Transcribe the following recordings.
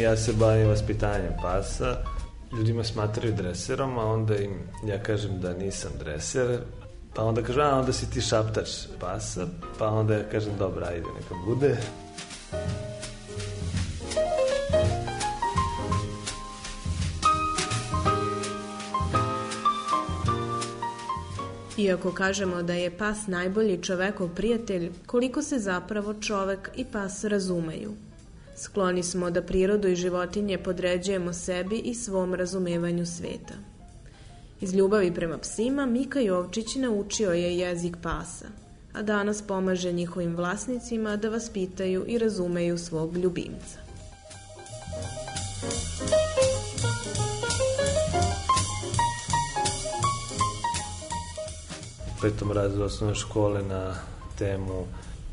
Ja se bavim vaspitanjem pasa. Ljudima smatraju dreserom, a onda im ja kažem da nisam dreser, pa onda kažu, a onda si ti šaptač pasa, pa onda ja kažem, dobro, ajde, neka bude. Iako kažemo da je pas najbolji čovekov prijatelj, koliko se zapravo čovek i pas razumeju – Skloni smo da prirodu i životinje podređujemo sebi i svom razumevanju sveta. Iz ljubavi prema psima Mika Jovčić naučio je jezik pasa, a danas pomaže njihovim vlasnicima da vas pitaju i razumeju svog ljubimca. Petom razredu osnovne škole na temu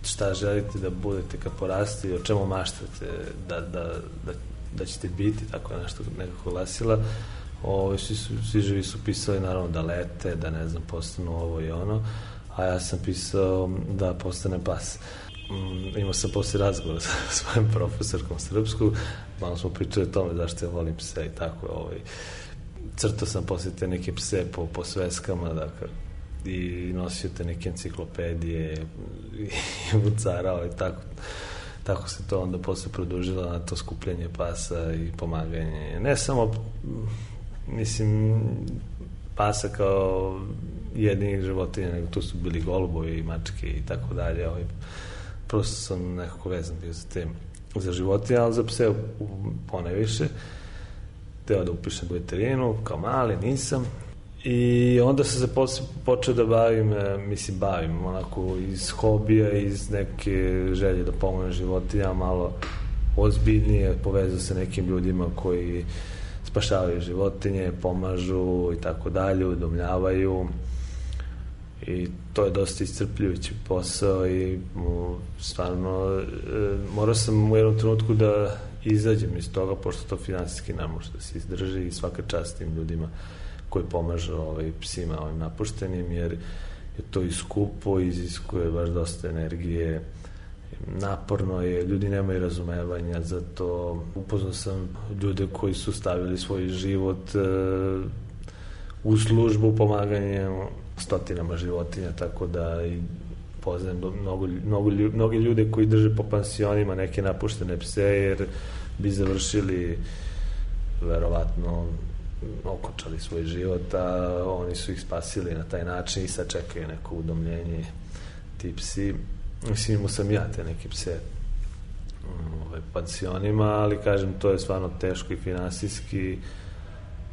šta želite da budete kad porasti, o čemu maštate da, da, da, da ćete biti, tako nešto nekako glasila. Ovo, svi, su, svi živi su pisali naravno da lete, da ne znam, postanu ovo i ono, a ja sam pisao da postane pas. Mm, imao sam posle razgovora sa svojim profesorkom srpsku, malo smo pričali o tome zašto ja volim pse i tako, ovaj, crtao sam posle te neke pse po, po sveskama, dakle, i nosio te neke enciklopedije i vucarao i tako tako se to onda posle produžilo na to skupljenje pasa i pomaganje. Ne samo mislim pasa kao jednih životinja, nego tu su bili golubovi i mačke i tako dalje. Ovaj, prosto sam nekako vezan bio za te za životinje, ali za pse ponajviše. Teo da upišem veterinu, kao mali nisam, I onda sam se posle počeo da bavim, e, mislim bavim onako iz hobija, iz neke želje da pomogne životinja, malo ozbiljnije povezao se nekim ljudima koji spašavaju životinje, pomažu i tako dalje, udomljavaju. I to je dosta iscrpljujući posao i stvarno e, morao sam u jednom trenutku da izađem iz toga, pošto to finansijski ne može da se izdrži i svaka čast tim ljudima koji pomažu ovaj, psima ovim napuštenim, jer je to i skupo, iziskuje baš dosta energije, naporno je, ljudi nemaju razumevanja za to. Upoznao sam ljude koji su stavili svoj život e, u službu pomaganja stotinama životinja, tako da i poznajem mnogo, mnogo, mnogo ljude koji drže po pansionima neke napuštene pse, jer bi završili verovatno okončali svoj život, a oni su ih spasili na taj način i sad čekaju neko udomljenje ti psi. Mislim, imao sam ja te neke pse ovaj, pansionima, ali kažem, to je stvarno teško i finansijski.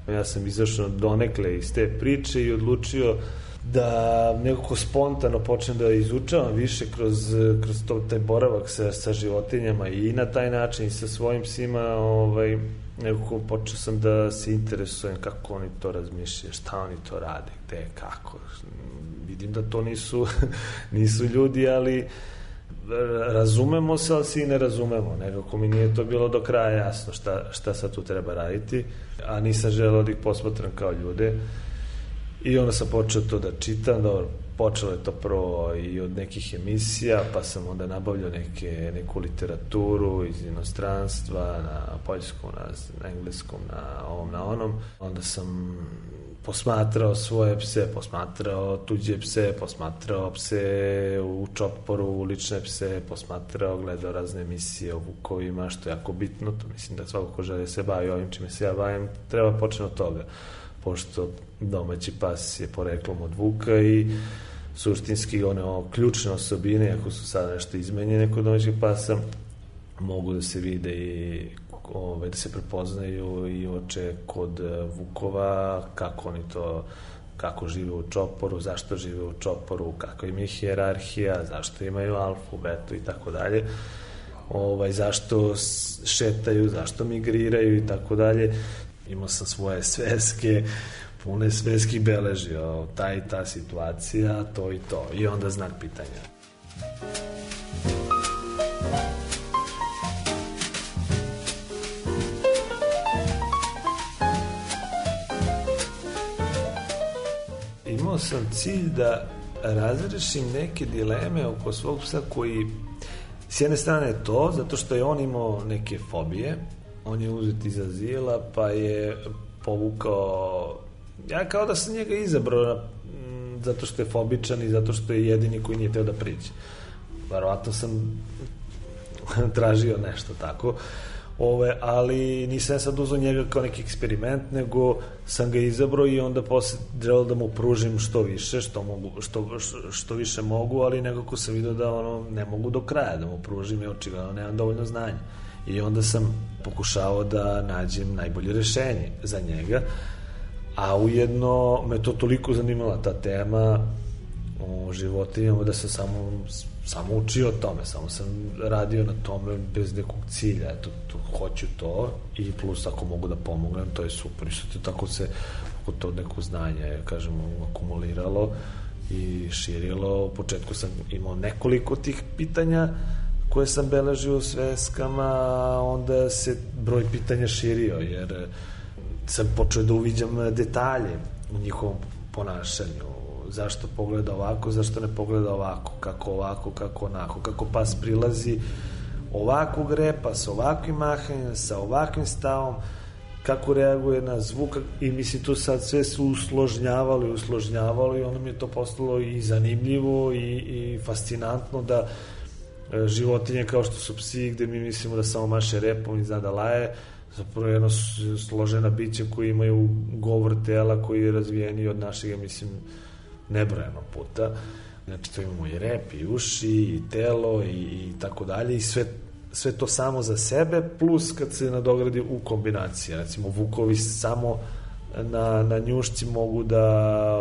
Ja sam izašao donekle iz te priče i odlučio da nekako spontano počnem da izučavam više kroz, kroz to, taj boravak sa, sa životinjama i na taj način i sa svojim psima ovaj, nekako počeo sam da se interesujem kako oni to razmišljaju, šta oni to rade, gde, kako. Vidim da to nisu, nisu ljudi, ali razumemo se, ali se i ne razumemo. Nekako mi nije to bilo do kraja jasno šta, šta sad tu treba raditi, a nisam želeo da ih posmatram kao ljude I onda sam počeo to da čitam, dobro, počelo je to prvo i od nekih emisija, pa sam onda nabavljao neke, neku literaturu iz inostranstva, na poljskom, na, engleskom, na ovom, na onom. Onda sam posmatrao svoje pse, posmatrao tuđe pse, posmatrao pse u čoporu, ulične pse, posmatrao, gledao razne emisije o vukovima, što je jako bitno, to mislim da svako ko žele se bavi ovim čime se ja bavim, treba početi od toga, pošto domaći pas je poreklom od vuka i suštinski one o, ključne osobine, ako su sada nešto izmenjene kod domaćeg pasa, mogu da se vide i ove, da se prepoznaju i oče kod e, Vukova, kako oni to kako žive u čoporu, zašto žive u čoporu, kako im je hjerarhija, zašto imaju alfu, betu i tako dalje, ovaj, zašto šetaju, zašto migriraju i tako dalje. Imao sam svoje sveske, pune sveskih beležio, ta i ta situacija, to i to. I onda znak pitanja. imao sam cilj da razrešim neke dileme oko svog psa koji s jedne strane je to, zato što je on imao neke fobije, on je uzet iz azila, pa je povukao ja kao da sam njega izabrao zato što je fobičan i zato što je jedini koji nije teo da priđe. Verovatno sam tražio nešto tako. Ove, ali nisam sad uzao njega kao neki eksperiment, nego sam ga izabrao i onda posle želeo da mu pružim što više, što, mogu, što, što više mogu, ali nekako sam vidio da ono, ne mogu do kraja da mu pružim i očigledno nemam dovoljno znanja. I onda sam pokušao da nađem najbolje rešenje za njega, a ujedno me to toliko zanimala ta tema o životinjama da sam samo samo učio o tome, samo sam radio na tome bez nekog cilja, eto, to, hoću to i plus ako mogu da pomognem, to je super, što tako se oko to neko znanje, ja kažem, akumuliralo i širilo, u početku sam imao nekoliko tih pitanja koje sam beležio u sveskama, onda se broj pitanja širio, jer sam počeo da uviđam detalje u njihovom ponašanju, zašto pogleda ovako, zašto ne pogleda ovako, kako ovako, kako onako, kako pas prilazi ovakvog repa, sa ovakvim mahanjem, sa ovakvim stavom, kako reaguje na zvuk i mislim tu sad sve su usložnjavali, usložnjavali i onda mi je to postalo i zanimljivo i, i fascinantno da e, životinje kao što su psi gde mi mislimo da samo maše repom i zna da laje zapravo jedno složena bića koji imaju govor tela koji je razvijeniji od našeg, mislim, nebrojeno puta. Znači, to imamo i rep, i uši, i telo, i, i tako dalje, i sve, sve to samo za sebe, plus kad se nadogradi u kombinaciji. Recimo, vukovi samo na, na njušci mogu da,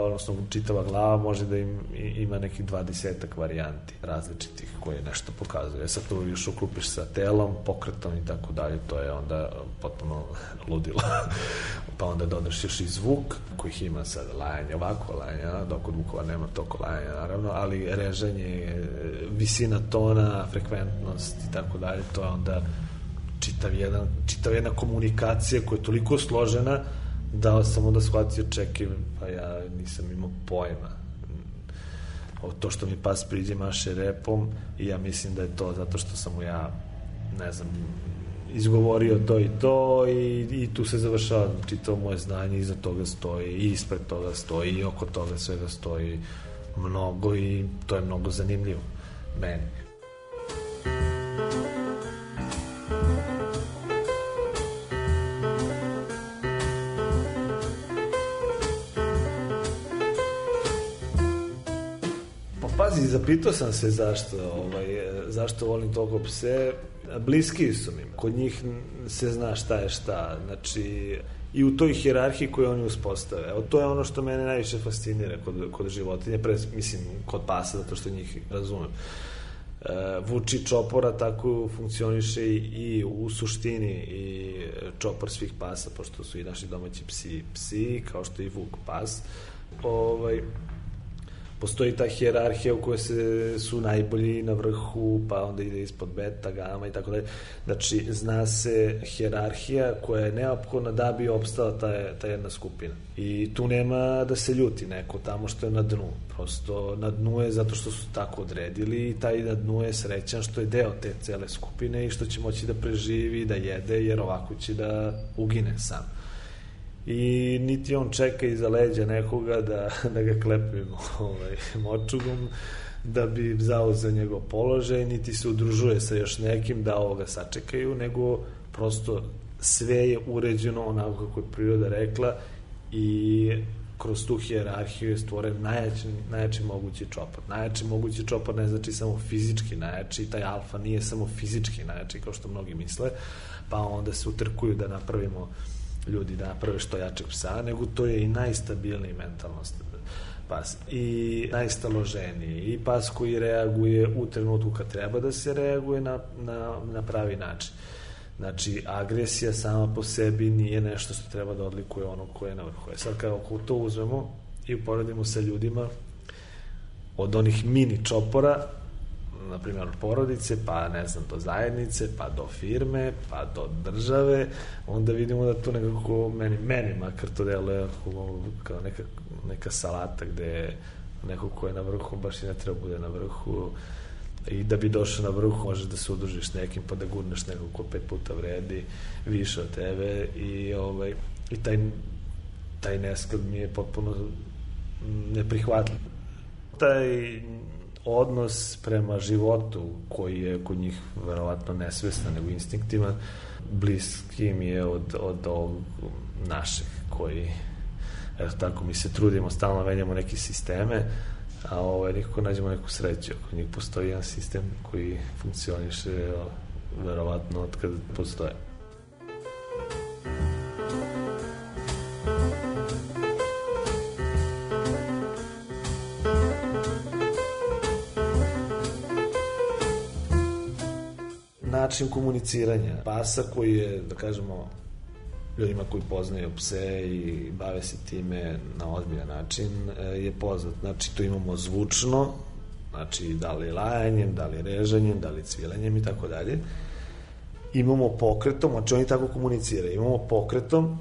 odnosno čitava glava može da im, ima nekih dvadesetak varijanti različitih koje nešto pokazuje. Sad to još uklupiš sa telom, pokretom i tako dalje, to je onda potpuno ludilo. pa onda dodaš još i zvuk, kojih ima sad lajanje ovako, lajanje, dok od vukova nema toko lajanja, naravno, ali režanje, visina tona, frekventnost i tako dalje, to je onda čitav, jedan, čitav jedna komunikacija koja je toliko složena da sam onda shvatio čekaj, pa ja nisam imao pojma. O to što mi pas priđe maše repom i ja mislim da je to zato što sam mu ja ne znam izgovorio to i to i, i tu se završava čitao moje znanje iza toga stoji i ispred toga stoji i oko toga svega stoji mnogo i to je mnogo zanimljivo meni zapitao sam se zašto, ovaj, zašto volim toliko pse. Bliski su mi. Kod njih se zna šta je šta. Znači, i u toj hjerarhiji koju oni uspostave. Evo, to je ono što mene najviše fascinira kod, kod životinje, pre, mislim, kod pasa, zato što njih razumem. E, vuči čopora tako funkcioniše i, i u suštini i čopor svih pasa, pošto su i naši domaći psi psi, kao što i vuk pas. Ovaj, postoji ta hjerarhija u kojoj se, su najbolji na vrhu, pa onda ide ispod beta, gama i tako dalje. Znači, zna se hjerarhija koja je neophodna da bi opstala ta, ta jedna skupina. I tu nema da se ljuti neko tamo što je na dnu. Prosto na dnu je zato što su tako odredili i taj na dnu je srećan što je deo te cele skupine i što će moći da preživi, da jede, jer ovako će da ugine sam i niti on čeka iza leđa nekoga da, da ga klepimo ovaj, močugom da bi zauzeo njegov položaj, niti se udružuje sa još nekim da ovoga sačekaju, nego prosto sve je uređeno onako kako je priroda rekla i kroz tu hijerarhiju je stvoren najjači, najjači mogući čopor. Najjači mogući čopor ne znači samo fizički najjači, taj alfa nije samo fizički najjači kao što mnogi misle, pa onda se utrkuju da napravimo uh, ljudi da naprave što jačeg psa, nego to je i najstabilniji mentalnost pas i najstaloženiji i pas koji reaguje u trenutku kad treba da se reaguje na, na, na pravi način. Znači, agresija sama po sebi nije nešto što treba da odlikuje ono koje je na vrhu. E sad, kako to uzmemo i uporedimo sa ljudima, od onih mini čopora na primjer od porodice, pa ne znam, do zajednice, pa do firme, pa do države, onda vidimo da to nekako, meni, meni makar to deluje kao neka, neka salata gde neko ko je na vrhu baš i ne treba bude na vrhu i da bi došao na vrh možeš da se udružiš nekim pa da gurneš nekog ko pet puta vredi više od tebe i, ovaj, i taj, taj nesklad mi je potpuno neprihvatljiv. Taj odnos prema životu koji je kod njih verovatno nesvestan nego instinktivan bliski mi je od, od ovog našeg koji eto tako mi se trudimo stalno menjamo neke sisteme a ovaj, nikako nađemo neku sreću. Ako njih postoji jedan sistem koji funkcioniše verovatno od kada postoje način komuniciranja pasa koji je, da kažemo, ljudima koji poznaju pse i bave se time na ozbiljan način e, je poznat. Znači, to imamo zvučno, znači da li lajanjem, da li režanjem, da li cvilanjem i tako dalje. Imamo pokretom, znači oni tako komuniciraju. Imamo pokretom,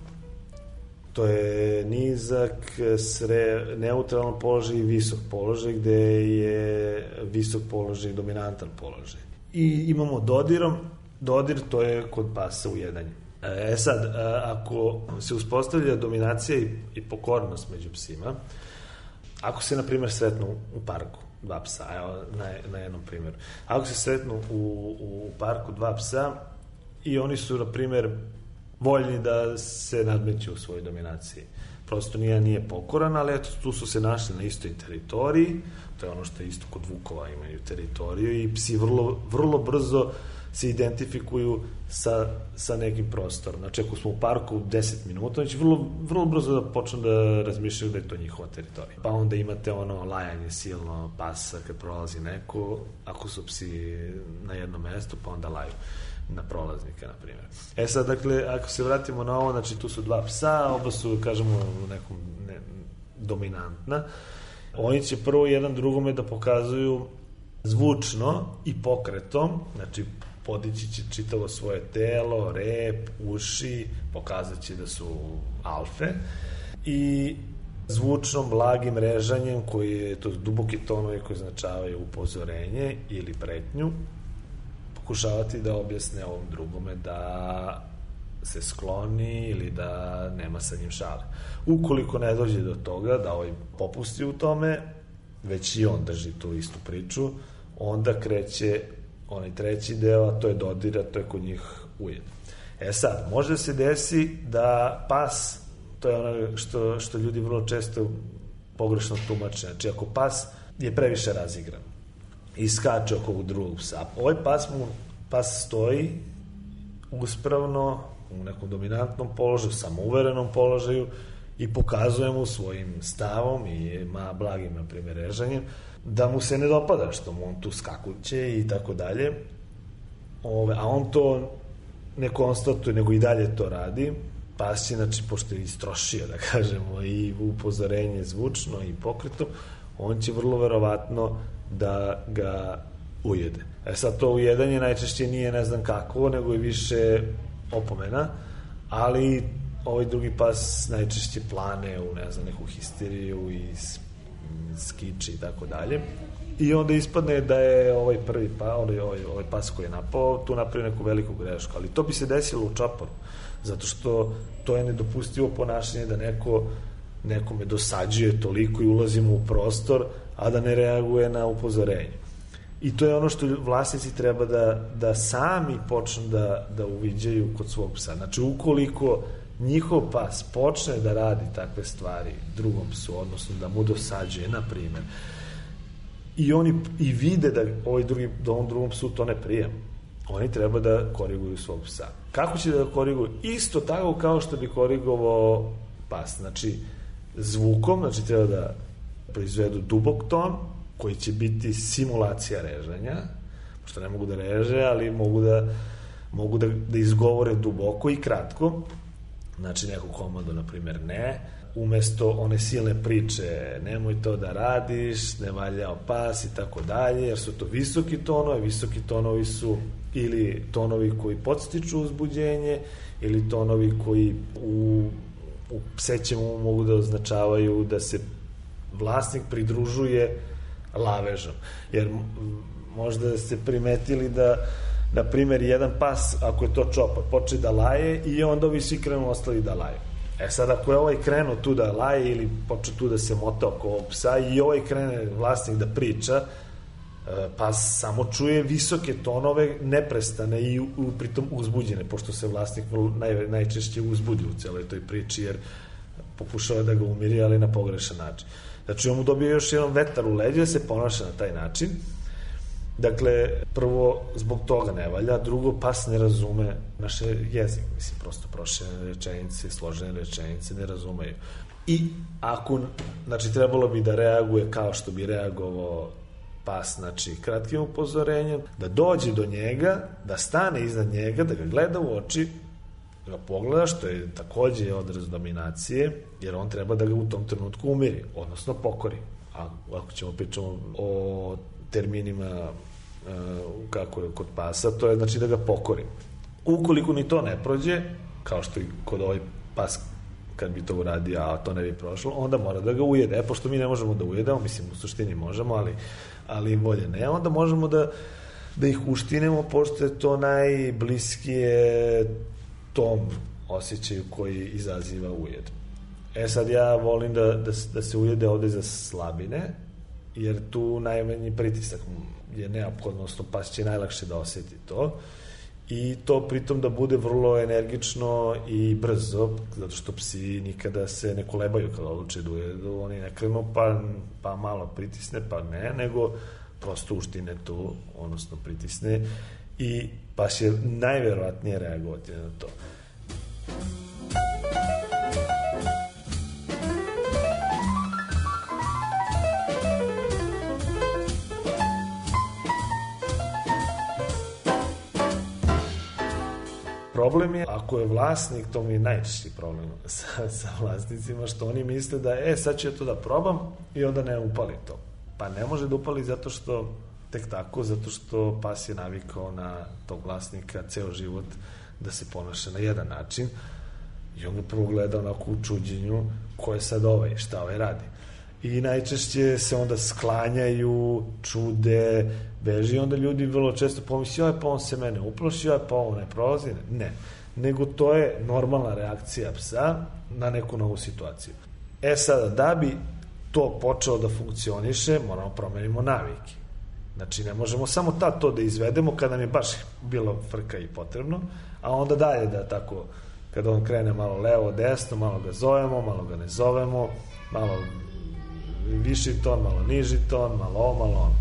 to je nizak, sre, neutralan položaj i visok položaj, gde je visok položaj dominantan položaj i imamo dodirom, dodir to je kod pasa u. E sad, e, ako se uspostavlja dominacija i pokornost među psima, ako se, na primjer, sretnu u parku dva psa, evo, na, na jednom primjeru. Ako se sretnu u, u parku dva psa i oni su, na primjer, voljni da se nadmeću u svojoj dominaciji. Prosto nije, nije pokoran, ali eto, tu su se našli na istoj teritoriji, to je ono što je isto kod Vukova imaju teritoriju i psi vrlo, vrlo brzo se identifikuju sa, sa nekim prostorom. Znači, ako smo u parku 10 minuta, znači vrlo, vrlo brzo da počnu da razmišljaju da je to njihova teritorija. Pa onda imate ono lajanje silno pasa kad prolazi neko, ako su psi na jednom mestu, pa onda laju na prolaznike, na primjer. E sad, dakle, ako se vratimo na ovo, znači tu su dva psa, oba su, kažemo, nekom ne, dominantna. Oni će prvo jedan drugome da pokazuju zvučno i pokretom, znači podići će čitavo svoje telo, rep, uši, pokazat će da su alfe i zvučnom, blagim režanjem koji je, to duboki tonovi koji značavaju upozorenje ili pretnju, pokušavati da objasne ovom drugome da se skloni ili da nema sa njim šale. Ukoliko ne dođe do toga da ovaj popusti u tome, već i on drži tu istu priču, onda kreće onaj treći deo, a to je dodira, to je kod njih ujed. E sad, može se desi da pas, to je ono što, što ljudi vrlo često pogrešno tumače, znači ako pas je previše razigran i skače oko drugog psa, ovaj pas mu, pas stoji uspravno u nekom dominantnom položaju, samouverenom položaju i pokazuje mu svojim stavom i ma blagim, na primjer, režanjem, da mu se ne dopada što mu on tu skakuće i tako dalje. Ove, a on to ne konstatuje, nego i dalje to radi. Pas će, znači, pošto je istrošio, da kažemo, i upozorenje zvučno i pokretom, on će vrlo verovatno da ga ujede. E sad to ujedanje najčešće nije ne znam kako, nego je više opomena, ali ovaj drugi pas najčešće plane u ne znam neku histeriju i skiči i tako dalje. I onda ispadne da je ovaj prvi pa, ovaj, ovaj, ovaj pas koji je napao tu napravio neku veliku grešku, ali to bi se desilo u čaporu, zato što to je nedopustivo ponašanje da neko nekome dosađuje toliko i ulazimo u prostor, a da ne reaguje na upozorenje. I to je ono što vlasnici treba da, da sami počnu da, da uviđaju kod svog psa. Znači, ukoliko njihov pas počne da radi takve stvari drugom psu, odnosno da mu dosađuje, na primjer, i oni i vide da ovaj drugi, da on drugom psu to ne prije, oni treba da koriguju svog psa. Kako će da koriguju? Isto tako kao što bi korigovao pas. Znači, zvukom, znači treba da proizvedu dubok ton, koji će biti simulacija režanja, pošto ne mogu da reže, ali mogu da, mogu da, da izgovore duboko i kratko, znači neku komandu, na primjer, ne, umesto one silne priče, nemoj to da radiš, ne valja opas i tako dalje, jer su to visoki tonovi, visoki tonovi su ili tonovi koji podstiču uzbuđenje, ili tonovi koji u, u psećemu mogu da označavaju da se vlasnik pridružuje lavežom. Jer možda ste primetili da na primjer, jedan pas, ako je to čopa, poče da laje i onda ovi svi krenu ostali da laje. E sad, ako je ovaj krenuo tu da laje ili poče tu da se mota oko ovog psa i ovaj krene vlasnik da priča, e, pa samo čuje visoke tonove, neprestane i u, pritom uzbuđene, pošto se vlasnik naj, najčešće uzbudi u celoj toj priči, jer pokušava da ga umiri, ali na pogrešan način. Znači, on mu dobije još jedan vetar u leđe, se ponaša na taj način, Dakle, prvo, zbog toga ne valja, drugo, pas ne razume naše jezik, mislim, prosto prošene rečenice, složene rečenice ne razumeju. I ako, znači, trebalo bi da reaguje kao što bi reagovao pas, znači, kratkim upozorenjem, da dođe do njega, da stane iznad njega, da ga gleda u oči, ga pogleda, što je takođe odraz dominacije, jer on treba da ga u tom trenutku umiri, odnosno pokori. A ako ćemo pričamo o terminima uh, kako je kod pasa, to je znači da ga pokori. Ukoliko ni to ne prođe, kao što i kod ovaj pas kad bi to uradio, a to ne bi prošlo, onda mora da ga ujede. E, pošto mi ne možemo da ujedemo, mislim, u suštini možemo, ali, ali bolje ne, onda možemo da, da ih uštinemo, pošto je to najbliskije tom osjećaju koji izaziva ujed. E sad ja volim da, da, da se ujede ovde za slabine, jer tu najmanji pritisak je neophodno, odnosno pas će najlakše da oseti to. I to pritom da bude vrlo energično i brzo, zato što psi nikada se ne kolebaju kada odluče da ujedu, oni ne krenu pa, pa malo pritisne, pa ne, nego prosto uštine tu, odnosno pritisne. I pa će najverovatnije reagovati na to. Problem je, ako je vlasnik, to mi je najčešći problem sa, sa vlasnicima, što oni misle da, e, sad ću ja to da probam i onda ne upali to. Pa ne može da upali zato što, tek tako, zato što pas je navikao na tog vlasnika ceo život da se ponaša na jedan način i on ga prvo gleda onako u čuđenju ko je sad ovaj, šta ovaj radi i najčešće se onda sklanjaju, čude, beži, onda ljudi vrlo često pomisli, joj, pa on se mene uplaši, joj, pa on ne prolazi, ne. Nego to je normalna reakcija psa na neku novu situaciju. E sada, da bi to počelo da funkcioniše, moramo promenimo navike. Znači, ne možemo samo ta to da izvedemo kada nam je baš bilo frka i potrebno, a onda dalje da tako, kada on krene malo levo, desno, malo ga zovemo, malo ga ne zovemo, malo viši ton, malo niži ton, malo ovo, malo ono.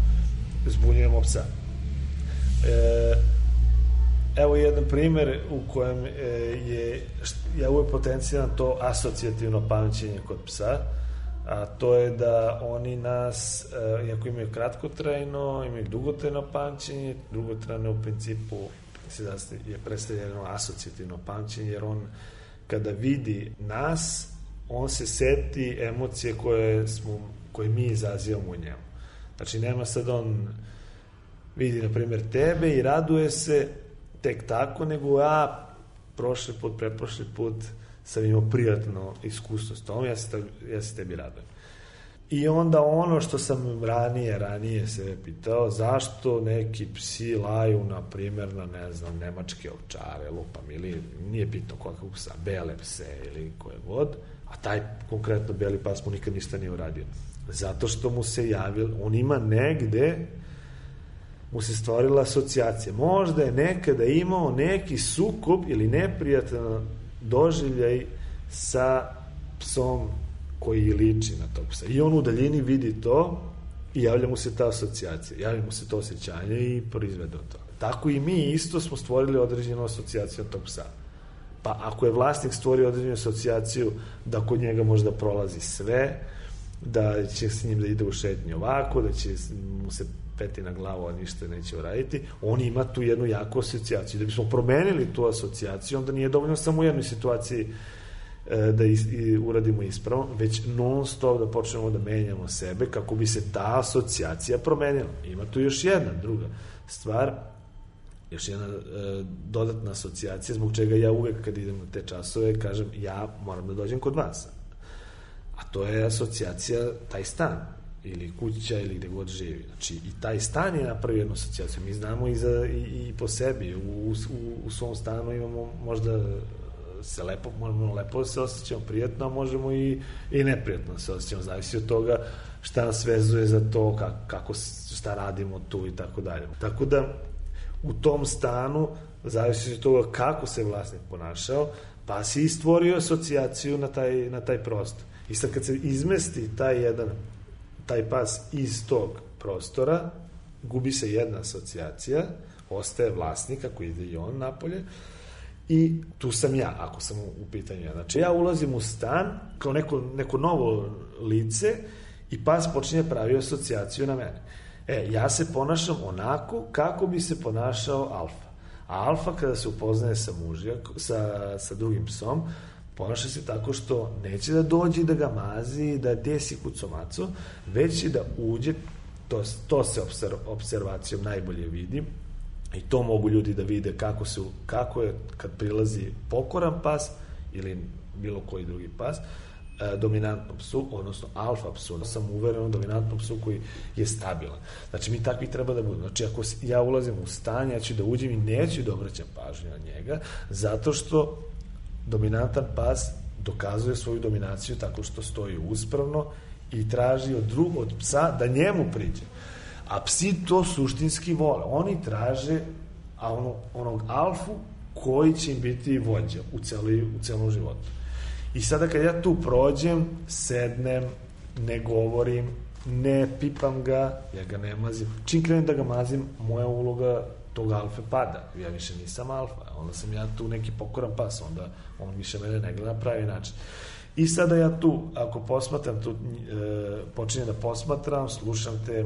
Zbunjujemo psa. E, evo jedan primer u kojem e, je, ja uvek potencijalno to asocijativno pamćenje kod psa, a to je da oni nas, e, iako imaju kratkotrajno, imaju dugotrajno pamćenje, dugotrajno u principu se da je predstavljeno asocijativno pamćenje, jer on kada vidi nas, on se seti emocije koje smo koje mi izazivamo u njemu. Znači, nema sad on vidi, na primjer, tebe i raduje se tek tako, nego ja prošli put, preprošli put sam imao prijatno iskustvo s tom, ja se, ja se tebi radujem. I onda ono što sam ranije, ranije se pitao, zašto neki psi laju, na primjer, na, ne znam, nemačke ovčare, lupam, ili nije bitno kakvog psa, bele pse ili koje god, a taj konkretno beli pas mu nikad ništa nije uradio. Zato što mu se javil, on ima negde mu se stvorila asocijacija. Možda je nekada imao neki sukob ili neprijatan doživljaj sa psom koji liči na tog psa. I on u daljini vidi to i javlja mu se ta asocijacija, javlja mu se to osjećanje i proizvede to. Tako i mi isto smo stvorili određenu asocijaciju na tog psa. Pa ako je vlasnik stvorio određenu asocijaciju da kod njega možda prolazi sve, da će s njim da ide u šetnju ovako, da će mu se peti na glavu, a ništa neće uraditi, on ima tu jednu jaku asocijaciju. Da bismo promenili tu asocijaciju, onda nije dovoljno samo u jednoj situaciji e, da is, i uradimo ispravno, već non stop da počnemo da menjamo sebe kako bi se ta asocijacija promenila. Ima tu još jedna druga stvar, još jedna e, dodatna asocijacija zbog čega ja uvek kad idem na te časove kažem ja moram da dođem kod vas. A to je asocijacija taj stan ili kuća ili gde god živi. Znači, i taj stan je napravio jednu asocijaciju. Mi znamo i, za, i, i po sebi. U, u, u svom stanu imamo možda se lepo, možemo lepo da se osjećamo prijetno, a možemo i, i neprijatno da se osjećamo. Zavisi od toga šta nas vezuje za to, kako, kako šta radimo tu i tako dalje. Tako da, u tom stanu, zavisi od toga kako se vlasnik ponašao, pa si stvorio asocijaciju na taj, na taj prostor. I sad kad se izmesti taj jedan taj pas iz tog prostora, gubi se jedna asocijacija, ostaje vlasnik ako ide i on napolje, i tu sam ja, ako sam u pitanju. Znači, ja ulazim u stan kao neko, neko novo lice i pas počinje pravi asocijaciju na mene. E, ja se ponašam onako kako bi se ponašao alfa. A alfa kada se upoznaje sa mužijak, sa, sa drugim psom, ponaša se tako što neće da dođe da ga mazi, da desi kucomaco, već će da uđe, to, to se observ, observacijom najbolje vidi, i to mogu ljudi da vide kako, se, kako je kad prilazi pokoran pas ili bilo koji drugi pas, e, dominantnom psu, odnosno alfa psu, sam uveren dominantnom psu koji je stabilan. Znači, mi takvi treba da budemo. Znači, ako ja ulazim u stanje, ja ću da uđem i neću da obraćam pažnju na njega, zato što dominantan pas dokazuje svoju dominaciju tako što stoji uspravno i traži od, drug, od psa da njemu priđe. A psi to suštinski vole. Oni traže ono, onog alfu koji će im biti vođa u, celi, u celom životu. I sada kad ja tu prođem, sednem, ne govorim, ne pipam ga, ja ga ne mazim. Čim krenem da ga mazim, moja uloga tog alfe pada. Ja više nisam alfa, onda sam ja tu neki pokoran pas, onda on više mene ne gleda na pravi način. I sada ja tu, ako posmatram, tu, e, počinjem da posmatram, slušam te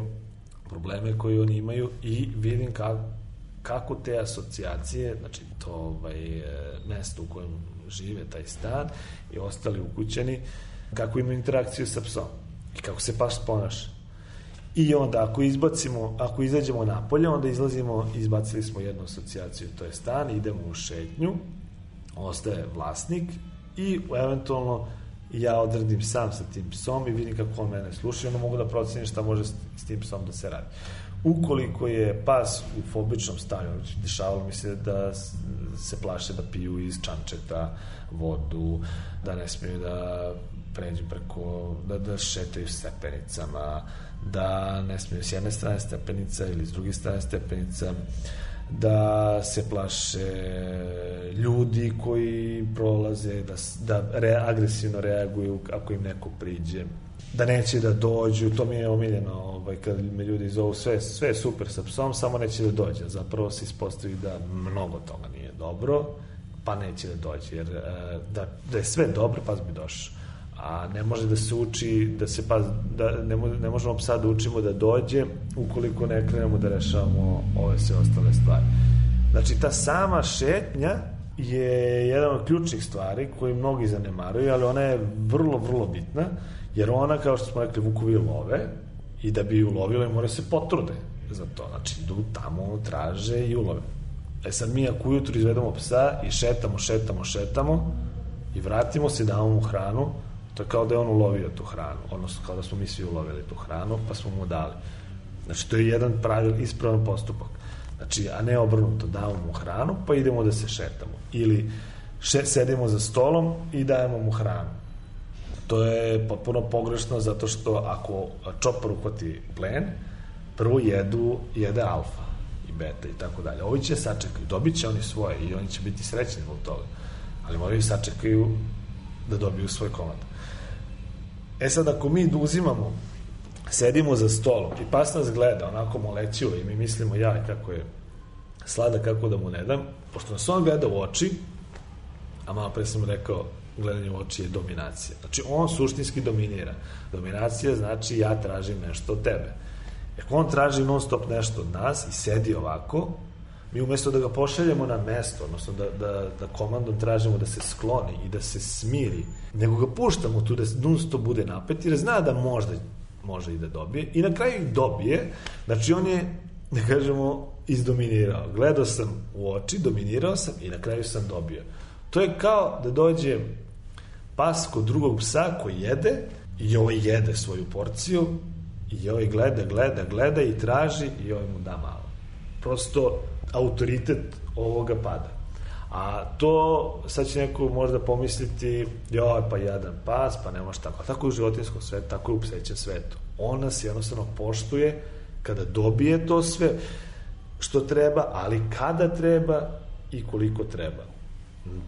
probleme koje oni imaju i vidim kako, kako te asocijacije, znači to ovaj, e, mesto u kojem žive taj stan i ostali ukućeni, kako imaju interakciju sa psom i kako se pas ponaša. I onda ako izbacimo, ako izađemo napolje, onda izlazimo, izbacili smo jednu asocijaciju, to je stan, idemo u šetnju, ostaje vlasnik i eventualno ja odredim sam sa tim psom i vidim kako on mene sluša i onda mogu da procenim šta može s tim psom da se radi. Ukoliko je pas u fobičnom stanju, znači dešavalo mi se da se plaše da piju iz čančeta vodu, da ne smiju da pređu preko, da, da šetaju stepenicama, da ne smiju s jedne strane stepenica ili s druge strane stepenica, da se plaše ljudi koji prolaze, da, da re, agresivno reaguju ako im neko priđe, da neće da dođu, to mi je omiljeno ovaj, kad me ljudi zovu, sve, sve je super sa psom, samo neće da dođe, zapravo se ispostavi da mnogo toga nije dobro, pa neće da dođe, jer e, da, da je sve dobro, pa bi došao a ne može da se uči da se pa da ne, mo, ne možemo psa da učimo da dođe ukoliko ne krenemo da rešavamo ove sve ostale stvari. Znači ta sama šetnja je jedan od ključnih stvari koji mnogi zanemaruju, ali ona je vrlo, vrlo bitna, Jer ona, kao što smo rekli, vukovi love i da bi ulovile mora se potrude za to. Znači, idu tamo, traže i ulove. E sad mi ako ujutru izvedemo psa i šetamo, šetamo, šetamo i vratimo se, damo mu hranu, to je kao da je on ulovio tu hranu, odnosno kao da smo mi svi ulovili tu hranu, pa smo mu dali. Znači, to je jedan pravil, ispravan postupak. Znači, a ne obrnuto, damo mu hranu, pa idemo da se šetamo. Ili še, sedimo za stolom i dajemo mu hranu. To je potpuno pogrešno zato što ako čopar uhvati plen, prvo jedu, jede alfa i beta i tako dalje. Ovi će sačekaju, dobit će oni svoje i oni će biti srećni zbog toga. Ali moraju sačekaju da dobiju svoj komad. E sad, ako mi uzimamo, sedimo za stolom i pas nas gleda onako molećivo i mi mislimo, ja, kako je slada, kako da mu ne dam, pošto nas on gleda u oči, a malo pre sam rekao, gledanje u oči je dominacija. Znači, on suštinski dominira. Dominacija znači ja tražim nešto od tebe. Ako on traži non stop nešto od nas i sedi ovako, mi umesto da ga pošaljemo na mesto, odnosno da, da, da komandom tražimo da se skloni i da se smiri, nego ga puštamo tu da non stop bude napet, jer zna da možda može i da dobije i na kraju i dobije, znači on je, da kažemo, izdominirao. Gledao sam u oči, dominirao sam i na kraju sam dobio. To je kao da dođe pas kod drugog psa koji jede i ovaj jede svoju porciju i ovaj gleda, gleda, gleda i traži i ovaj mu da malo. Prosto autoritet ovoga pada. A to, sad će neko možda pomisliti, joj, pa jadan pas, pa nema šta. Pa tako je u životinskom svetu, tako je u psećem svetu. On nas jednostavno poštuje kada dobije to sve što treba, ali kada treba i koliko treba.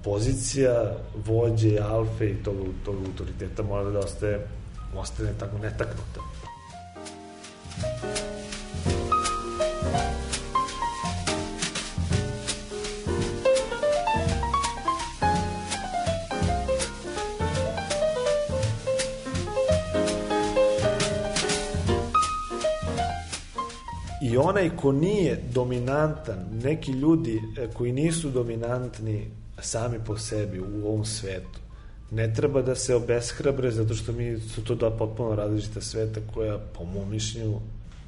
Pozicija vođe, alfe i tog, tog autoriteta mora da ostaje, ostane tako netaknuta. I onaj ko nije dominantan, neki ljudi e, koji nisu dominantni sami po sebi u ovom svetu, ne treba da se obeshrabre zato što mi su to dva potpuno različita sveta koja po mom mišljenju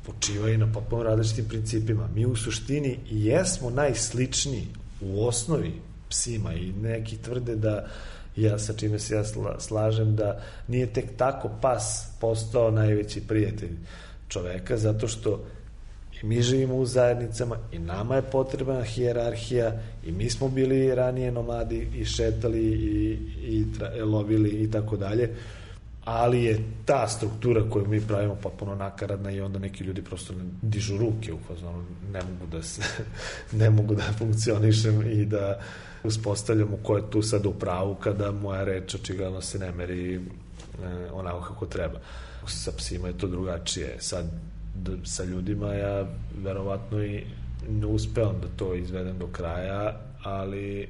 počivaju na potpuno različitim principima. Mi u suštini i jesmo najsličniji u osnovi psima i neki tvrde da ja sa čime se ja slažem da nije tek tako pas postao najveći prijatelj čoveka zato što i mi živimo u zajednicama i nama je potrebna hijerarhija i mi smo bili ranije nomadi i šetali i, i tra, lovili i tako dalje ali je ta struktura koju mi pravimo potpuno nakaradna i onda neki ljudi prosto ne dižu ruke u fazonu, ne mogu da se, ne mogu da funkcionišem i da uspostavljamo ko je tu sad u pravu kada moja reč očigledno se ne meri e, onako kako treba. Sa psima je to drugačije. Sad da, sa ljudima ja verovatno i ne uspevam da to izvedem do kraja, ali e,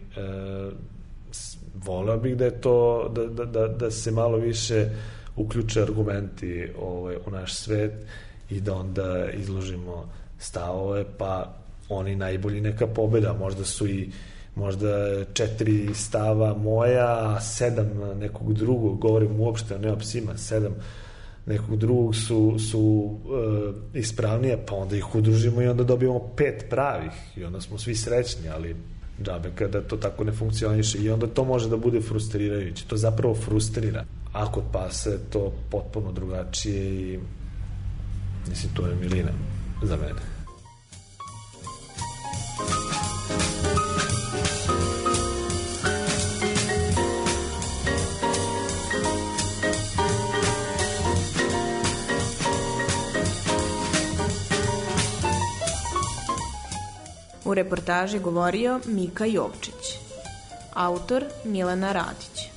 voleo bih da je to da, da, da, da se malo više uključe argumenti ovaj, u naš svet i da onda izložimo stavove pa oni najbolji neka pobeda. Možda su i možda četiri stava moja sedam nekog drugog. Govorim uopšte o psima sedam nekog drugog su, su uh, ispravnije, pa onda ih udružimo i onda dobijemo pet pravih i onda smo svi srećni, ali džabe kada to tako ne funkcioniše i onda to može da bude frustrirajuće. To zapravo frustrira. A kod pasa je to potpuno drugačije i mislim to je milina za mene. Reportaži govorio Mika Jovčić. Autor Milena Radić.